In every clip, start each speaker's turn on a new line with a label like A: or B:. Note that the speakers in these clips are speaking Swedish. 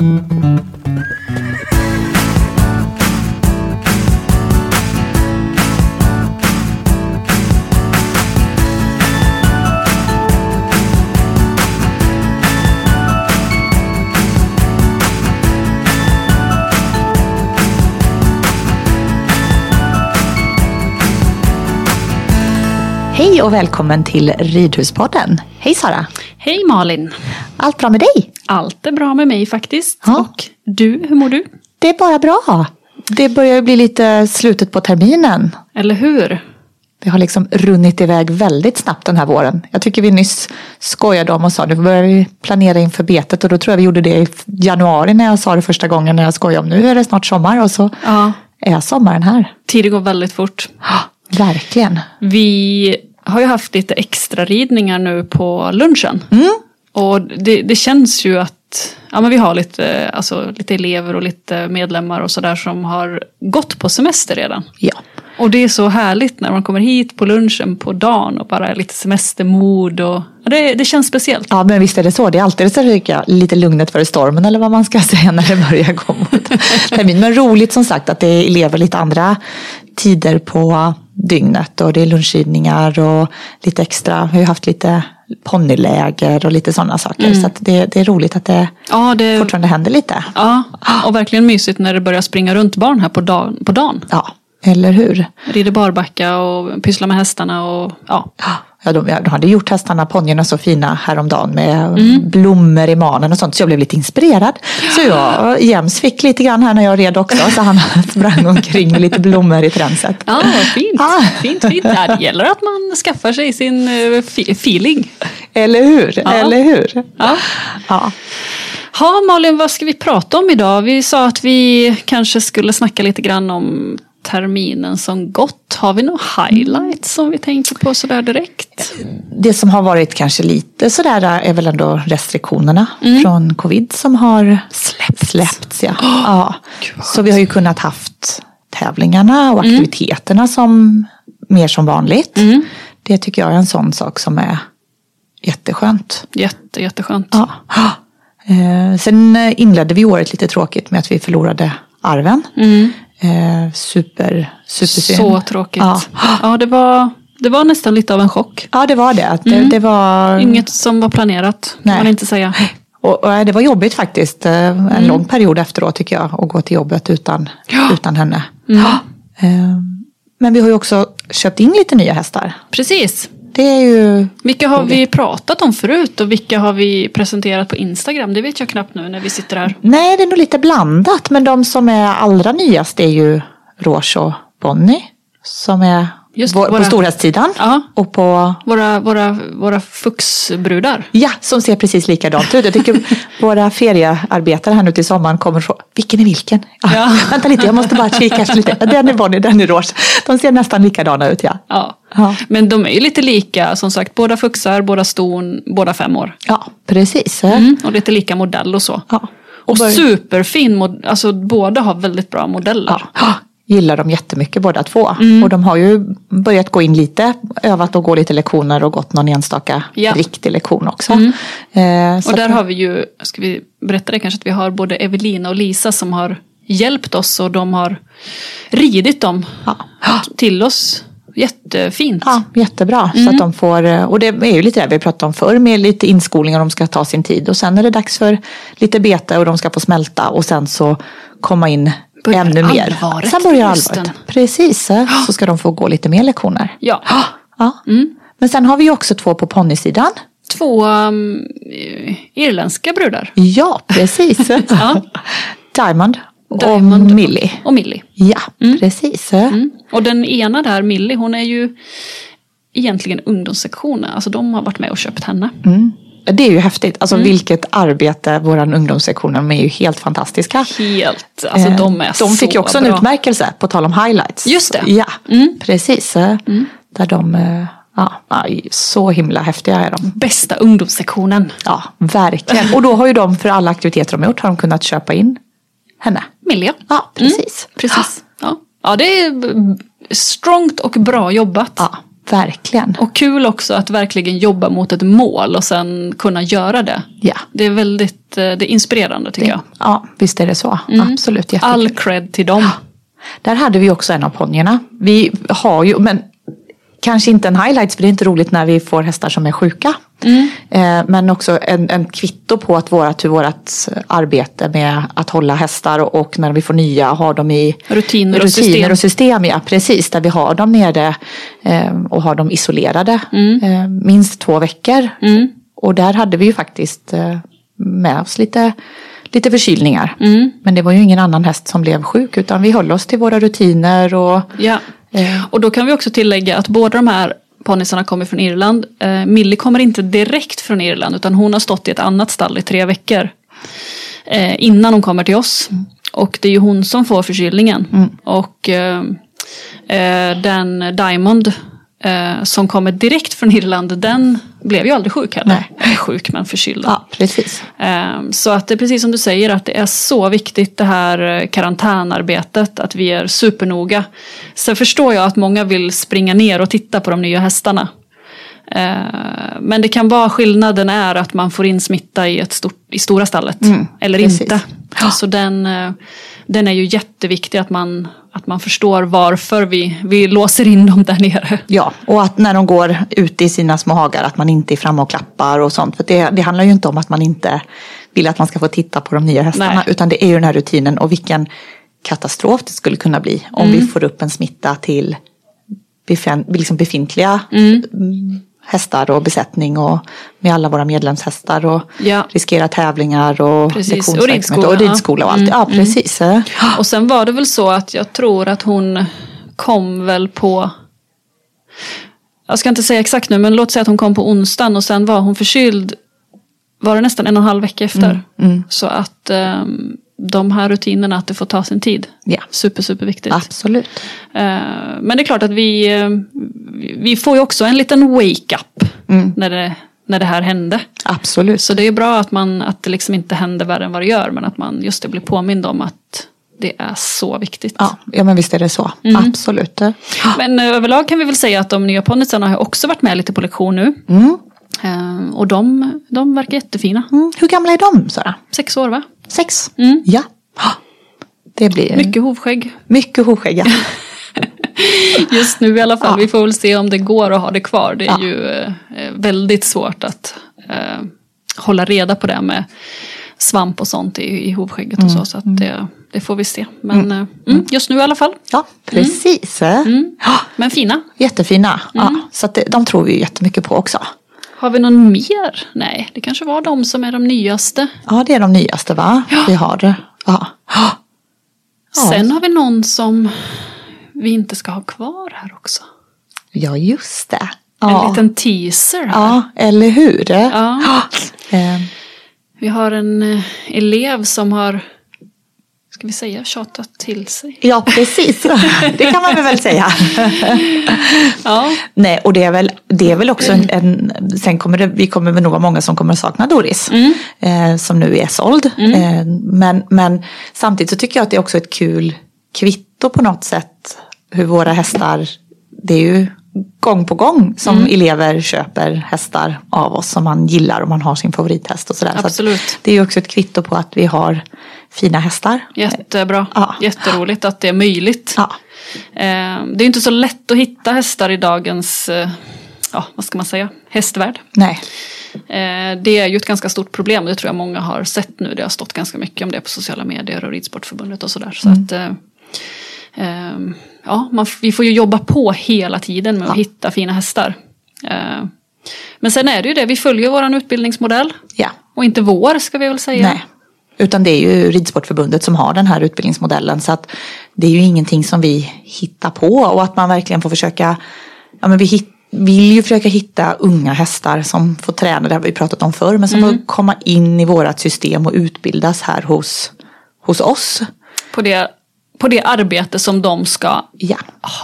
A: Hej och välkommen till Ridhuspodden. Hej Sara!
B: Hej Malin!
A: Allt bra med dig?
B: Allt är bra med mig faktiskt.
A: Ja.
B: Och du, hur mår du?
A: Det är bara bra. Det börjar ju bli lite slutet på terminen.
B: Eller hur?
A: Det har liksom runnit iväg väldigt snabbt den här våren. Jag tycker vi nyss skojade om och sa nu börjar vi planera inför betet och då tror jag vi gjorde det i januari när jag sa det första gången när jag skojade om nu är det snart sommar och så
B: Ja.
A: är sommaren här.
B: Tiden går väldigt fort.
A: Ja, verkligen.
B: Vi har ju haft lite extra ridningar nu på lunchen.
A: Mm.
B: Och det, det känns ju att ja, men vi har lite, alltså, lite elever och lite medlemmar och sådär som har gått på semester redan.
A: Ja.
B: Och det är så härligt när man kommer hit på lunchen på dagen och bara är lite semestermod. Och, ja, det, det känns speciellt.
A: Ja men visst är det så. Det är alltid så jag, lite lugnet före stormen eller vad man ska säga när det börjar gå mot termin. Men roligt som sagt att det är elever lite andra tider på dygnet och det är lunchridningar och lite extra. Vi har ju haft lite ponnyläger och lite sådana saker. Så att det, det är roligt att det
B: Ja, det,
A: fortfarande händer lite.
B: Ja, och verkligen mysigt när det börjar springa runt barn här på, dag, på dagen.
A: Ja, eller hur?
B: Rider barbacka och pysslar med hästarna och ja.
A: Ja, de, de hade gjort hästarna, ponnyerna så fina häromdagen med
B: Mm.
A: blommor i manen och sånt. Så jag blev lite inspirerad. Så jag, Jems fick lite grann här när jag red också. Så han sprang omkring med lite blommor i tränset.
B: Ja, fint.
A: Ah.
B: Fint, fint. Det gäller att man skaffar sig sin eh, fe- feeling.
A: Eller hur?
B: Ja.
A: Eller hur?
B: Ja.
A: Ja.
B: Ha, Malin, vad ska vi prata om idag? Vi sa att vi kanske skulle snacka lite grann om terminen som gått. Har vi några highlights som vi tänker på sådär direkt?
A: Det som har varit kanske lite sådär är väl ändå restriktionerna
B: Mm.
A: från covid som har släppts. släppts ja. ja. Så vi har ju kunnat haft tävlingarna och aktiviteterna som mer som vanligt.
B: Mm.
A: Det tycker jag är en sån sak som är jätteskönt.
B: Jätte, jätteskönt.
A: Ja. Eh, sen inledde vi året lite tråkigt med att vi förlorade arven.
B: Mm.
A: Eh, super, supersynd.
B: Så tråkigt.
A: Ja.
B: Ja, det, var, det var nästan lite av en chock.
A: Ja, det var det. Det, det var...
B: Inget som var planerat, kan
A: Nej.
B: man inte säga.
A: Och, och det var jobbigt faktiskt. eh, En lång period efteråt tycker jag. Att gå till jobbet utan,
B: Ja.
A: utan henne.
B: Mm.
A: Eh, Men vi har ju också köpt in lite nya hästar.
B: Precis.
A: Det är ju...
B: Vilka har vi pratat om förut och vilka har vi presenterat på Instagram? Det vet jag knappt nu när vi sitter här.
A: Nej, det är nog lite blandat. Men de som är allra nyast är ju Rouge och Bonnie. Som är
B: Just
A: vår,
B: våra-
A: på storhästsidan.
B: Ja.
A: Och på
B: Våra, våra, våra fuxbrudar.
A: Ja, som ser precis likadant ut. Jag tycker våra feriearbetare här nu till sommaren kommer från, vilken är vilken? Ja,
B: Ja.
A: Vänta lite, jag måste bara kika lite. Den är Bonnie, den är Rouge. De ser nästan likadana ut, ja.
B: Ja.
A: Ja.
B: Men de är ju lite lika, som sagt, båda fuxar, båda ston, båda fem år.
A: Ja, precis.
B: Mm. Och lite lika modell och så.
A: Ja.
B: Och
A: bör-
B: superfin, alltså båda har väldigt bra modeller.
A: Ja, gillar dem jättemycket båda två.
B: Mm.
A: Och de har ju börjat gå in lite, övat och gå lite lektioner och gått någon enstaka
B: Ja.
A: riktig lektion också.
B: Mm.
A: Eh,
B: Och där
A: att-
B: har vi ju, ska vi berätta det kanske, att vi har både Evelina och Lisa som har hjälpt oss och de har ridit dem
A: Ja.
B: till oss. Jättefint.
A: Ja, jättebra. Så att de får, eh, och det är ju lite det vi pratade om förr med lite inskolning och de ska ta sin tid. Och sen är det dags för lite bete och de ska få smälta och sen så komma in
B: Börjar
A: ännu mer.
B: allvaret
A: sen börjar allvaret. Precis, eh, så ska de få gå lite mer lektioner.
B: Ja.
A: Ja. Men sen har vi ju också två på ponnysidan.
B: Två um, irländska brudar.
A: Ja, precis.
B: Ja.
A: Diamond,
B: Diamond
A: och Millie.
B: Och Millie.
A: Ja, precis.
B: Mm. Och den ena där, Millie, hon är ju egentligen ungdomssektionen. Alltså de har varit med och köpt henne.
A: Mm. Det är ju häftigt. Alltså
B: Mm.
A: vilket arbete våran ungdomssektion, de är ju helt fantastiska.
B: Helt, alltså
A: Eh,
B: de är
A: de fick ju också
B: bra.
A: en utmärkelse, på tal om highlights.
B: Just det.
A: Ja,
B: Mm.
A: precis. eh, Där de, eh, ja, så himla häftiga är de.
B: Bästa ungdomssektionen.
A: Ja, verkligen. Och då har ju de för alla aktiviteter de har gjort har de kunnat köpa in henne.
B: Millie.
A: Ja, precis.
B: Precis. Ja. ja, det är strongt och bra jobbat.
A: Ja, verkligen.
B: Och kul också att verkligen jobba mot ett mål och sen kunna göra det.
A: Ja.
B: Det är väldigt eh, det är inspirerande tycker jag.
A: Ja, visst är det så. Absolut. jättekul.
B: All cred till dem.
A: Där hade vi också en av ponnyerna. Vi har ju, men kanske inte en highlights för det är inte roligt när vi får hästar som är sjuka. Eh, men också en, en kvitto på att vårat, vårt arbete med att hålla hästar och, och när vi får nya har dem i
B: Rutiner och
A: rutiner
B: system.
A: och system. Ja, precis, där vi har dem nere eh, och har dem isolerade eh, minst två veckor.
B: Mm.
A: Och där hade vi ju faktiskt med oss lite, lite förkylningar.
B: Mm.
A: Men det var ju ingen annan häst som blev sjuk utan vi höll oss till våra rutiner och
B: Ja. Och då kan vi också tillägga att båda de här ponnysarna kommer från Irland. Eh, Millie kommer inte direkt från Irland utan hon har stått i ett annat stall i tre veckor. Eh, innan hon kommer till oss. Och det är ju hon som får förkylningen. Och eh, eh, den Diamond eh, som kommer direkt från Irland den blev ju aldrig sjuk heller.
A: Nej.
B: Eller sjuk men förkyld.
A: ja, precis.
B: Ehm, Så att det är precis som du säger att det är så viktigt det här eh, karantänarbetet, att vi är supernoga. Sen förstår jag att många vill springa ner och titta på de nya hästarna. Ehm, Men det kan vara skillnaden är att man får in smitta i, ett stort, i stora stallet. eller
A: Mm, precis.
B: inte. Så den, eh, den är ju jätteviktig att man, att man förstår varför vi, vi låser in dem där nere.
A: Ja, och att när de går ute i sina små hagar att man inte är framme och klappar och sånt. För det, det handlar ju inte om att man inte vill att man ska få titta på de nya hästarna.
B: Nej.
A: Utan det är ju den här rutinen och vilken katastrof det skulle kunna bli om
B: Mm.
A: vi får upp en smitta till liksom befintliga
B: Mm.
A: Mm, hästar och besättning och med alla våra medlemshästar och
B: Ja.
A: riskera tävlingar och
B: Precis, och ridskola,
A: och.
B: Mm,
A: ridskola och allt. Ja, precis.
B: Och sen var det väl så att jag tror att hon kom väl på Jag ska inte säga exakt nu men låt säga att hon kom på onsdagen och sen var hon förkyld Var det nästan en och en halv vecka efter.
A: Mm,
B: Så att ehm, de här rutinerna att det får ta sin tid.
A: Ja,
B: Super super viktigt.
A: absolut.
B: Eh, Men det är klart att vi, eh, vi får ju också en liten wake-up
A: Mm.
B: när, det, när det här hände.
A: Absolut.
B: Så det är bra att, man, att det liksom inte händer värre än vad det gör men att man just det blir påmind om att det är så viktigt.
A: Ja, ja men visst är det så.
B: Mm.
A: Absolut.
B: Men eh, överlag kan vi väl säga att de nya ponnysarna har också varit med lite på lektion nu.
A: Mm.
B: Och de, de verkar jättefina.
A: Mm. Hur gamla är de Sara?
B: Sex år va?
A: Sex?
B: Mm.
A: Ja. Det blir
B: Mycket hovskägg.
A: mycket hovskägg. Ja.
B: Just nu i alla fall.
A: Ja.
B: Vi får väl se om det går att ha det kvar. Det är
A: Ja.
B: ju eh, väldigt svårt att eh, hålla reda på det med svamp och sånt i, i hovskägget och så. Så att det, det får vi se. Men eh, mm, just nu i alla fall.
A: ja, precis.
B: Mm. Men fina.
A: jättefina. Ja,
B: Mm.
A: så att det, de tror vi jättemycket på också.
B: Har vi någon mer? Nej, det kanske var de som är de nyaste.
A: Ja, det är de nyaste va? Vi har det. Ja. Ja. Ja.
B: Sen har vi någon som vi inte ska ha kvar här också.
A: ja, just det.
B: En
A: Ja.
B: liten teaser här.
A: ja, eller hur?
B: Ja.
A: Eh,
B: Vi har en eh, elev som har, ska vi säga, tjatat till sig.
A: Ja, precis. Det kan man väl säga.
B: Ja,
A: Nej, och det är väl, det är väl också en, en sen kommer det, vi kommer väl nog vara många som kommer att sakna Doris.
B: Mm.
A: Eh, som nu är såld. Eh, men, men samtidigt så tycker jag att det är också ett kul kvitto på något sätt. Hur våra hästar, det är ju gång på gång som
B: Mm.
A: elever köper hästar av oss som man gillar och man har sin favorithäst och sådär. Så
B: Absolut.
A: det är ju också ett kvitto på att vi har fina hästar.
B: jättebra.
A: Ja.
B: Jätteroligt att det är möjligt.
A: Ja,
B: Eh, Det är inte så lätt att hitta hästar i dagens, eh, ja vad ska man säga, hästvärld.
A: nej.
B: Eh, Det är ju ett ganska stort problem, det tror jag många har sett nu. Det har stått ganska mycket om det på sociala medier och Ridsportförbundet och sådär. Så
A: Mm.
B: att, eh, ehm, ja, man, vi får ju jobba på hela tiden med att
A: Ja.
B: hitta fina hästar. Eh, Men sen är det ju det, vi följer våran utbildningsmodell.
A: Ja,
B: Och inte vår ska vi väl säga.
A: Nej. Utan det är ju Ridsportförbundet som har den här utbildningsmodellen. Så att det är ju ingenting som vi hittar på. Och att man verkligen får försöka, ja men vi hit, vill ju försöka hitta unga hästar som får träna, det har vi pratat om förr, men som får komma in i vårat system och utbildas här hos, hos oss.
B: På, det, på det arbete som de ska
A: Ja.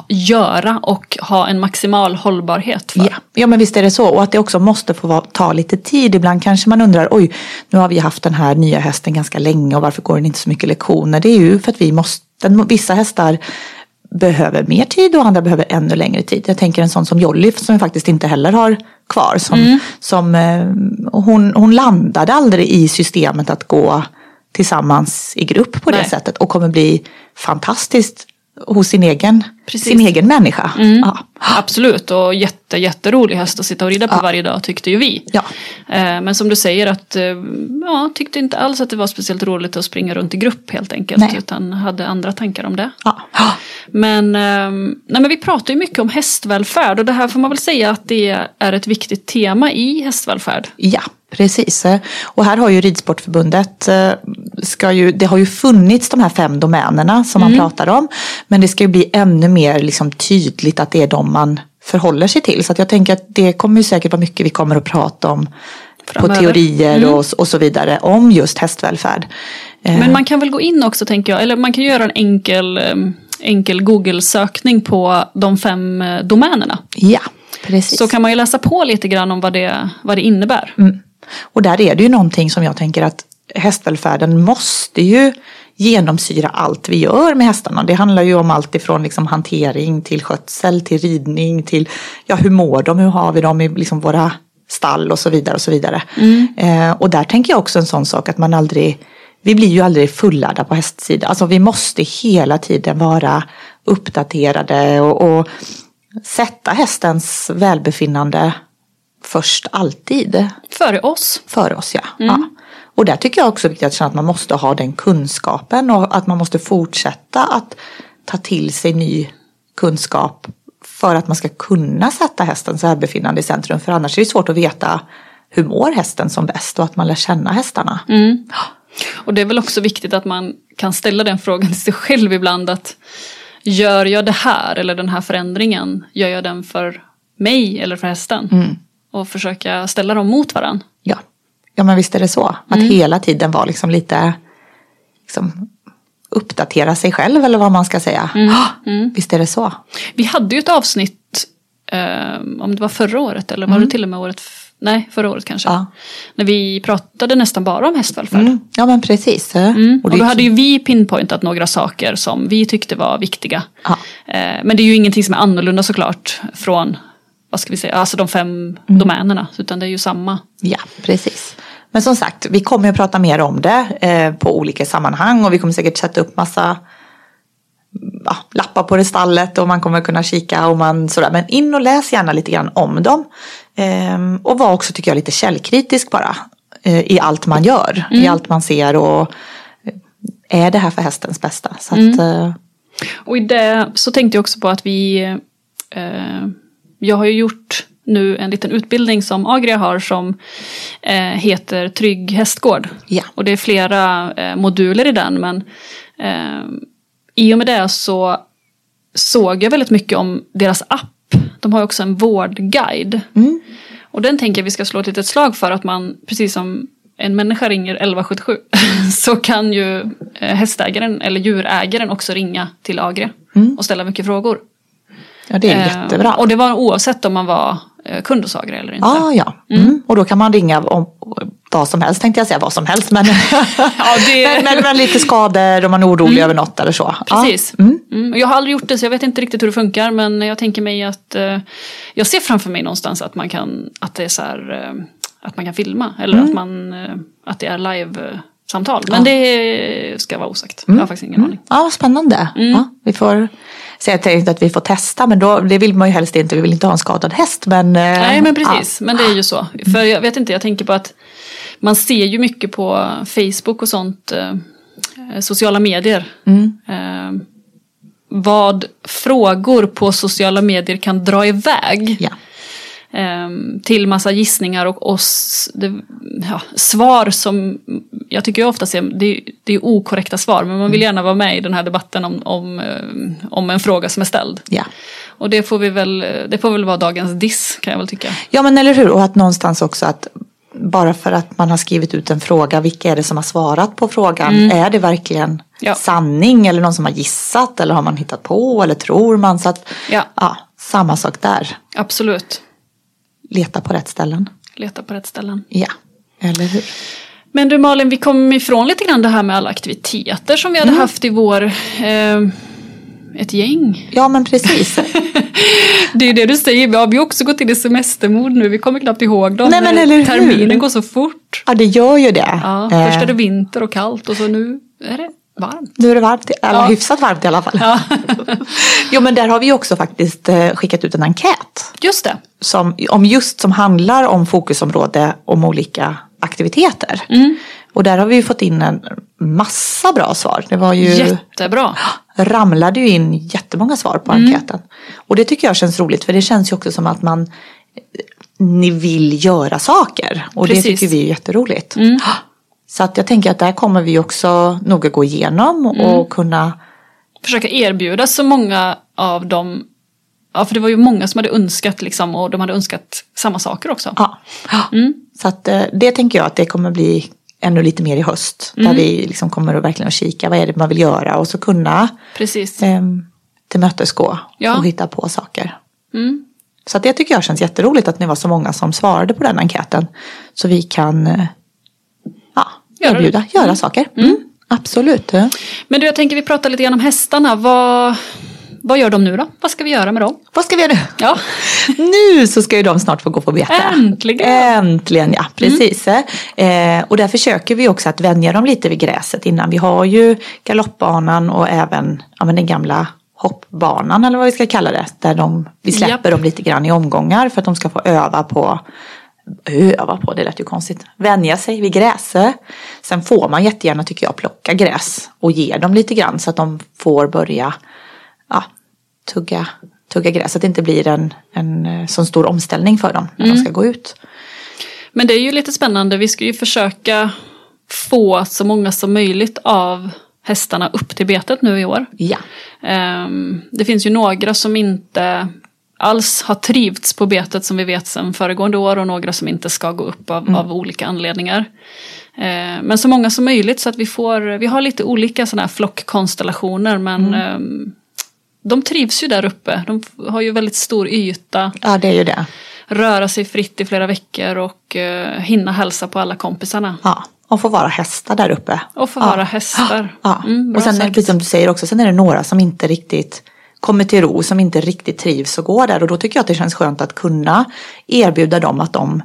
B: göra och ha en maximal hållbarhet för.
A: Ja. ja, men visst är det så. Och att det också måste få ta lite tid. Ibland kanske man undrar, oj, nu har vi haft den här nya hästen ganska länge och varför går den inte så mycket lektioner? Det är ju för att vi måste, vissa hästar behöver mer tid och andra behöver ännu längre tid. Jag tänker en sån som Jolly som faktiskt inte heller har kvar. Som, som, eh, hon, hon landade aldrig i systemet att gå tillsammans i grupp på det
B: Nej.
A: sättet och kommer bli fantastiskt hos sin egen,
B: Precis.
A: sin egen människa. Ja.
B: Absolut, och jätte, jätterolig häst att sitta och rida på
A: Ja.
B: varje dag tyckte ju vi.
A: Ja.
B: Eh, Men som du säger att, eh, ja, tyckte inte alls att det var speciellt roligt att springa runt i grupp helt enkelt.
A: Nej.
B: Utan hade andra tankar om det.
A: Ja.
B: Men, ehm, nej, men vi pratar ju mycket om hästvälfärd och det här får man väl säga att det är ett viktigt tema i hästvälfärd.
A: Ja, precis. Och här har ju Ridsportförbundet, eh, ska ju, det har ju funnits de här fem domänerna som man pratar om. Men det ska ju bli ännu mer liksom tydligt att det är de man förhåller sig till. Så jag tänker att det kommer ju säkert vara mycket vi kommer att prata om
B: Framöver.
A: på teorier och, och så vidare om just hästvälfärd. Eh,
B: Men man kan väl gå in också tänker jag, eller man kan göra en enkel, enkel Google-sökning på de fem eh, domänerna.
A: Ja, precis.
B: Så kan man ju läsa på lite grann om vad det, vad det innebär.
A: Mm. Och där är det ju någonting som jag tänker att hästvälfärden måste ju genomsyra allt vi gör med hästarna. Det handlar ju om allt ifrån liksom hantering till skötsel, till ridning, till ja, hur mår de, hur har vi dem i liksom våra stall och så vidare. Och så vidare. Eh, och där tänker jag också en sån sak att man aldrig, vi blir ju aldrig fullärda på hästsidan. Alltså vi måste hela tiden vara uppdaterade och, och sätta hästens välbefinnande först alltid
B: Före oss.
A: för oss. Ja. ja. Och där tycker jag också är viktigt att känna att man måste ha den kunskapen och att man måste fortsätta att ta till sig ny kunskap för att man ska kunna sätta hästens välbefinnande i centrum. För annars är det svårt att veta hur mår hästen som bäst och att man lär känna hästarna.
B: Och det är väl också viktigt att man kan ställa den frågan till sig själv ibland att gör jag det här eller den här förändringen, gör jag den för mig eller för hästen? Och försöka ställa dem mot varandra.
A: Ja. Ja, men visst är det så. Att hela tiden vara liksom lite liksom, uppdatera sig själv eller vad man ska säga. Ah, Visst är det så.
B: Vi hade ju ett avsnitt, eh, om det var förra året eller var det till och med året, nej förra året kanske.
A: Ja.
B: När vi pratade nästan bara om hästvälfärd.
A: Mm. Ja men precis.
B: Mm. Och då hade ju vi pinpointat några saker som vi tyckte var viktiga.
A: Ja.
B: Eh, Men det är ju ingenting som är annorlunda såklart från, vad ska vi säga, alltså de fem domänerna. Utan det är ju samma.
A: Ja, precis. Men som sagt, vi kommer att prata mer om det eh, på olika sammanhang och vi kommer säkert sätta upp massa ja, lappar på det stallet och man kommer kunna kika och man sådär. Men in och läs gärna lite grann om dem. Ehm, och var också tycker jag lite källkritisk bara eh, i allt man gör, i allt man ser och eh, är det här för hästens bästa? Så att, eh,
B: Och i det så tänkte jag också på att vi, eh, jag har ju gjort nu en liten utbildning som Agria har som eh, heter Trygg hästgård.
A: Ja.
B: Och det är flera eh, moduler i den men eh, i och med det så såg jag väldigt mycket om deras app. De har också en vårdguide. Och den tänker jag vi ska slå ett litet slag för att man, precis som en människa ringer 1177 så kan ju eh, hästägaren eller djurägaren också ringa till Agria och ställa mycket frågor.
A: Ja, det är
B: Eh,
A: jättebra.
B: Och det var oavsett om man var eh, kund hos Agria eller inte.
A: Ah, ja, mm. Och då kan man ringa om vad som helst tänkte jag säga, vad som helst. Men,
B: Ja, det-
A: men, men, men lite skador om man är orolig över något eller så.
B: Precis.
A: Ja. Mm.
B: Mm. Jag har aldrig gjort det så jag vet inte riktigt hur det funkar men jag tänker mig att eh, jag ser framför mig någonstans att man kan att det är så här, eh, att man kan filma eller att man eh, att det är live-samtal. Men det ska vara osagt. Jag har faktiskt ingen aning.
A: Ja, spännande. Ja, vi får säga jag tänkte att vi får testa, men då, det vill man ju helst inte. Vi vill inte ha en skadad häst. Men, eh,
B: Nej men precis, men det är ju så. För jag vet inte, jag tänker på att man ser ju mycket på Facebook och sånt, eh, sociala medier. Eh, vad frågor på sociala medier kan dra iväg.
A: Ja.
B: till massa gissningar och oss, det, ja, svar som jag tycker jag ofta ser, det, det är okorrekta svar men man vill gärna vara med i den här debatten om, om, eh, om en fråga som är ställd.
A: Ja.
B: Och det får vi väl, det får väl vara dagens diss kan jag väl tycka.
A: ja, men eller hur. Och att någonstans också att bara för att man har skrivit ut en fråga, vilka är det som har svarat på frågan? Är det verkligen
B: Mm. Ja.
A: sanning eller någon som har gissat eller har man hittat på eller tror man? Så att,
B: Ja.
A: samma sak där.
B: Absolut.
A: Leta på rätt ställen.
B: Leta på rätt ställen.
A: Ja, eller hur?
B: Men du Malin, vi kom ifrån lite grann det här med alla aktiviteter som vi hade haft i vår, eh, ett gäng.
A: Ja men precis.
B: Det är det du säger, vi har också gått in i semestermod nu, vi kommer knappt ihåg dem.
A: Nej, men eller hur?
B: Terminen går så fort.
A: ja det gör ju det.
B: Ja,
A: Eh,
B: först är det vinter och kallt och så nu är det varmt.
A: Nu är det varmt, eller
B: Ja.
A: hyfsat varmt i alla fall.
B: Ja.
A: Jo men där har vi också faktiskt eh, skickat ut en enkät.
B: Just det.
A: Som, om just som handlar om fokusområde om olika aktiviteter.
B: Mm.
A: Och där har vi ju fått in en massa bra svar. Det var ju
B: Jättebra.
A: ramlade ju in jättemånga svar på
B: Mm.
A: enkäten. Och det tycker jag känns roligt för det känns ju också som att man ni vill göra saker. Och
B: Precis.
A: det tycker vi är jätteroligt.
B: Mm.
A: Så att jag tänker att där kommer vi också noga gå igenom och
B: Mm.
A: kunna
B: Försöka erbjuda så många av dem, ja för det var ju många som hade önskat liksom och de hade önskat samma saker också.
A: Ja.
B: Mm.
A: Så att eh, det tänker jag att det kommer bli ännu lite mer i höst. Där
B: Mm.
A: vi liksom kommer att verkligen kika vad är det man vill göra och så kunna
B: Precis.
A: eh, tillmötesgå
B: Ja.
A: och hitta på saker.
B: Mm.
A: Så att det tycker jag känns jätteroligt att ni var så många som svarade på den enkäten. Så vi kan eh, ja, erbjuda, göra saker. Mm. Absolut.
B: Men du, jag tänker vi pratar lite grann om hästarna. Vad, vad gör de nu då? Vad ska vi göra med dem?
A: Vad ska vi göra nu?
B: Ja,
A: Nu så ska ju de snart få gå på bete.
B: Äntligen!
A: Äntligen ja, precis. Eh, och där försöker vi också att vänja dem lite vid gräset innan. Vi har ju galoppbanan och även ja, men den gamla hoppbanan eller vad vi ska kalla det. Där de, vi släpper
B: Japp.
A: dem lite grann i omgångar för att de ska få öva på Öva på, det lät ju konstigt. Vänja sig vid gräset. Sen får man jättegärna tycker jag plocka gräs och ge dem lite grann så att de får börja ja, tugga, tugga gräs. Så att det inte blir en, en eh, sån stor omställning för dem när de ska gå ut.
B: men det är ju lite spännande. Vi ska ju försöka få så många som möjligt av hästarna upp till betet nu i år.
A: Ja.
B: Ehm, Det finns ju några som inte alls har trivts på betet som vi vet sedan föregående år och några som inte ska gå upp av, av olika anledningar. Ehm, Men så många som möjligt så att vi får, vi har lite olika sådana här flockkonstellationer men ehm, de trivs ju där uppe. De har ju väldigt stor yta,
A: ja, det är ju det.
B: röra sig fritt i flera veckor och eh, hinna hälsa på alla kompisarna.
A: Ja. Och få vara hästar där uppe.
B: Och få
A: ja.
B: vara hästar.
A: Ja.
B: Mm,
A: och sen
B: sagt.
A: precis som du säger också, sen är det några som inte riktigt kommer till ro, som inte riktigt trivs och går där. Och då tycker jag att det känns skönt att kunna erbjuda dem att de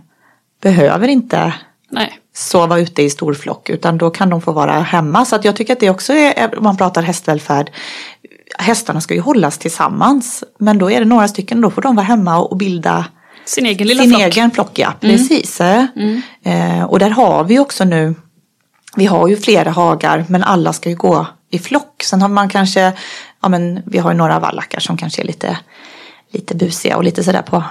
A: behöver inte
B: Nej.
A: sova ute i stor flock utan då kan de få vara hemma. Så att jag tycker att det också är, om man pratar hästvälfärd, hästarna ska ju hållas tillsammans. Men då är det några stycken, då får de vara hemma och bilda
B: Sin egen lilla
A: sin
B: flock. Mm.
A: egen flock. Ja, precis. Eh, och där har vi också nu, vi har ju flera hagar men alla ska ju gå i flock. Sen har man kanske, ja men vi har ju några vallackar som kanske är lite, lite busiga och lite sådär på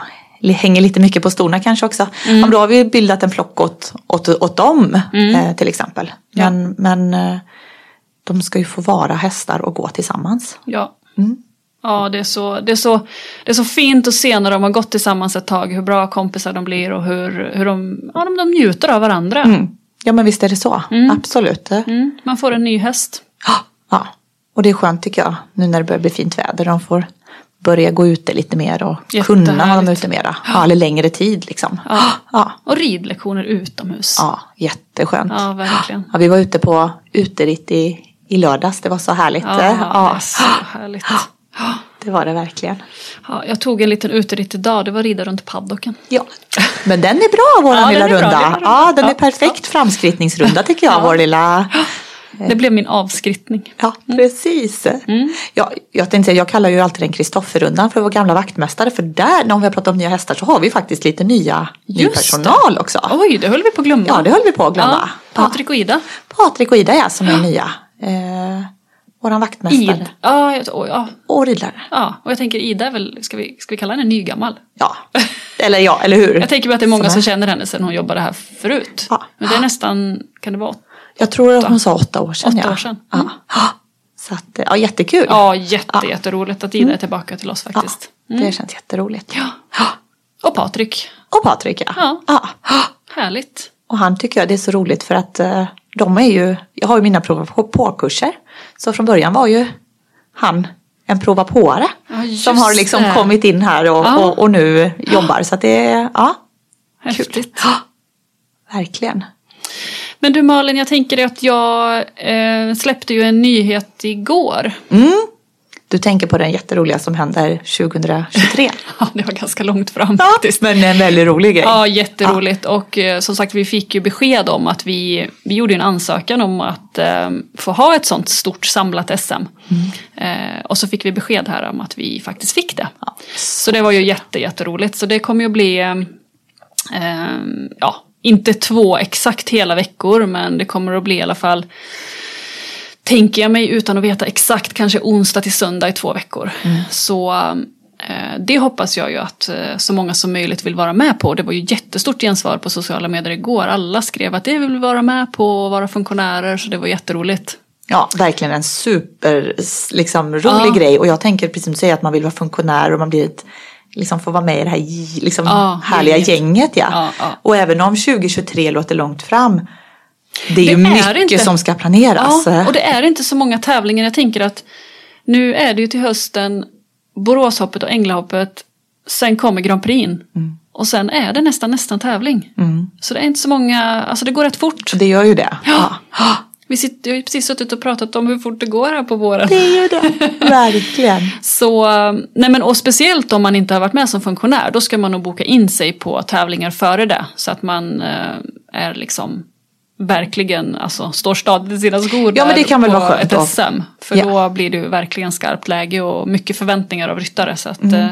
A: hänger lite mycket på storna kanske också.
B: Mm.
A: Men då har vi bildat en flock åt, åt, åt dem eh, till exempel. Men, men eh, de ska ju få vara hästar och gå tillsammans.
B: Ja.
A: Mm.
B: Ja, det är, så, det, är så, det är så fint att se när de har gått tillsammans ett tag hur bra kompisar de blir och hur, hur de, ja, de, de njuter av varandra.
A: Mm. Ja men visst är det så, absolut.
B: Mm, man får en ny häst.
A: Ja, och det är skönt tycker jag nu när det börjar bli fint väder. De får börja gå ute lite mer och kunna ha dem ute mera. Ja, eller längre tid liksom.
B: Ja.
A: Ja,
B: Och ridlektioner utomhus.
A: ja jätteskönt.
B: Ja, verkligen.
A: Ja, vi var ute på uteritt i, i lördags. Det var så härligt.
B: Ja, det
A: Ja,
B: så härligt.
A: det var det verkligen.
B: Ja, jag tog en liten uteritt idag, det var rida runt paddocken.
A: Ja, men den är bra våran
B: Ja,
A: lilla
B: är bra,
A: runda.
B: den runda.
A: Ja, den är
B: Ja,
A: perfekt framskrittningsrunda tycker jag. Vår lilla
B: Det blev min avskrittning.
A: Ja, precis. Ja, jag tänkte säga, jag kallar ju alltid den Kristofferrundan för vår gamla vaktmästare. För där, när vi har pratat om nya hästar, så har vi faktiskt lite nya, ny personal också.
B: Oj, det höll vi på att glömma.
A: Ja, det höll vi på att glömma.
B: Ja, Patrik och Ida.
A: Ja, Patrik och Ida är som är nya. Eh, våran vaktmästare.
B: Id. Ja, jag, oj, ja,
A: Och ridlärare.
B: ja, och jag tänker Ida är väl, ska vi, ska vi kalla henne nygammal?
A: Ja, eller ja, eller hur?
B: Jag tänker bara att det är många
A: Som
B: som känner henne sedan hon jobbade här förut.
A: Ja.
B: Men det är nästan, kan det vara?
A: Jag tror att hon sa åtta år sedan.
B: Åtta
A: ja.
B: år sedan.
A: Ja. Så att, ja, jättekul.
B: Ja, jätte, jätteroligt att Ida är tillbaka till oss
A: Ja,
B: faktiskt.
A: Det känns jätteroligt.
B: Ja. Och Patrik.
A: Och Patrik ja.
B: Ja.
A: ja.
B: Härligt.
A: Och han tycker jag det är så roligt för att eh, de är ju, jag har ju mina prova på på-kurser. Så från början var ju han en prova påare.
B: Ja,
A: som har liksom
B: det.
A: kommit in här och,
B: Ja.
A: och, och nu jobbar. Så att det är, ja,
B: Häftigt.
A: verkligen.
B: Men du Malin, jag tänker att jag eh, släppte ju en nyhet igår.
A: Mm. Du tänker på den jätteroliga som händer 2023.
B: Ja, det var ganska långt fram
A: Ja,
B: faktiskt.
A: men en väldigt rolig grej.
B: Ja, jätteroligt. Och eh, som sagt, vi fick ju besked om att vi, vi gjorde en ansökan om att eh, få ha ett sånt stort samlat SM. Eh, och så fick vi besked här om att vi faktiskt fick det. Så det var ju jätte, jätteroligt. Så det kommer ju att bli, eh, ja, inte två exakt hela veckor, men det kommer att bli i alla fall tänker jag mig utan att veta exakt, kanske onsdag till söndag i två veckor. Så eh, det hoppas jag ju att eh, så många som möjligt vill vara med på. Det var ju jättestort gensvar på sociala medier igår. Alla skrev att de vill vara med på att vara funktionärer, så det var jätteroligt.
A: Ja, verkligen en super liksom, rolig
B: Ja.
A: grej. Och jag tänker precis som du säger att man vill vara funktionär och man blir ett, liksom får vara med i det här liksom,
B: Ja,
A: härliga
B: gänget.
A: Ja,
B: ja.
A: Och även om 2023 låter långt fram. Det är ju
B: är
A: mycket
B: inte-
A: som ska planeras.
B: Ja, och det är inte så många tävlingar. Jag tänker att nu är det ju till hösten Boråshoppet och Änglahoppet. Sen kommer Grand Prix. Och sen är det nästan nästan tävling. Så det är inte så många, alltså det går rätt fort.
A: Det gör ju det.
B: Ja. Vi sitter, jag har ju precis suttit och pratat om hur fort det går här på våren.
A: Det är ju det. Verkligen.
B: Så, nej men och speciellt om man inte har varit med som funktionär, då ska man nog boka in sig på tävlingar före det. Så att man eh, är liksom verkligen, alltså står stadigt i sina skor
A: Ja, men det kan väl
B: på
A: vara skönt
B: ett. SM. För
A: Ja.
B: då blir det ju verkligen skarpt läge och mycket förväntningar av ryttare. Så att,
A: Mm.
B: eh,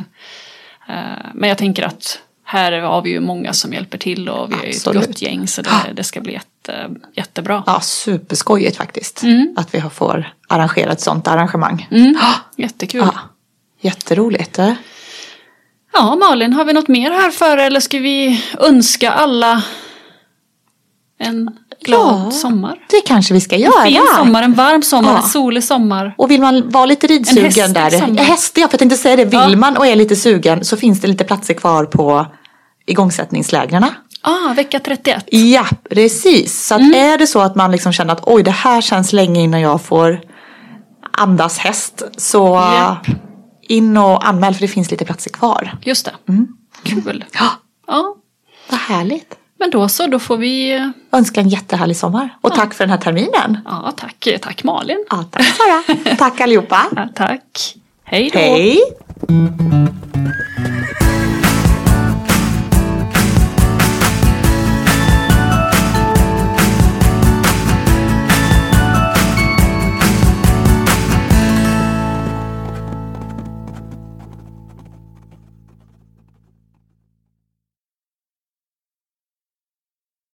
B: eh, men jag tänker att här har vi ju många som hjälper till och vi är ju ett gott gäng så det, det ska bli jätte, jättebra.
A: Ja, superskojigt faktiskt.
B: Mm.
A: Att vi får arrangera ett sånt arrangemang.
B: Mm, jättekul.
A: Ja, jätteroligt. eh.
B: Ja, Malin, har vi något mer här för eller ska vi önska alla en glad
A: Ja.
B: sommar?
A: Det kanske vi ska
B: En
A: göra.
B: fin sommar, en varm sommar,
A: Ja.
B: en solig sommar.
A: Och vill man vara lite ridsugen där,
B: sommar.
A: ja, hästig, ja, för jag tänkte säga det, vill
B: Ja.
A: man och är lite sugen så finns det lite platser kvar på igångsättningslägren.
B: Ah, vecka 31.
A: Ja, precis. Så
B: Mm.
A: är det så att man liksom känner att oj, det här känns länge innan jag får andas häst så
B: Japp.
A: in och anmäl för det finns lite platser kvar.
B: Just det. Kul.
A: Ja,
B: Ja,
A: vad härligt.
B: Men då så, då får vi... eh,
A: Önska en jättehärlig sommar och tack för den här terminen.
B: Ja, tack, tack Malin.
A: Ja, tack Sara. tack allihopa.
B: Ja, tack. Hej då.
A: Hej.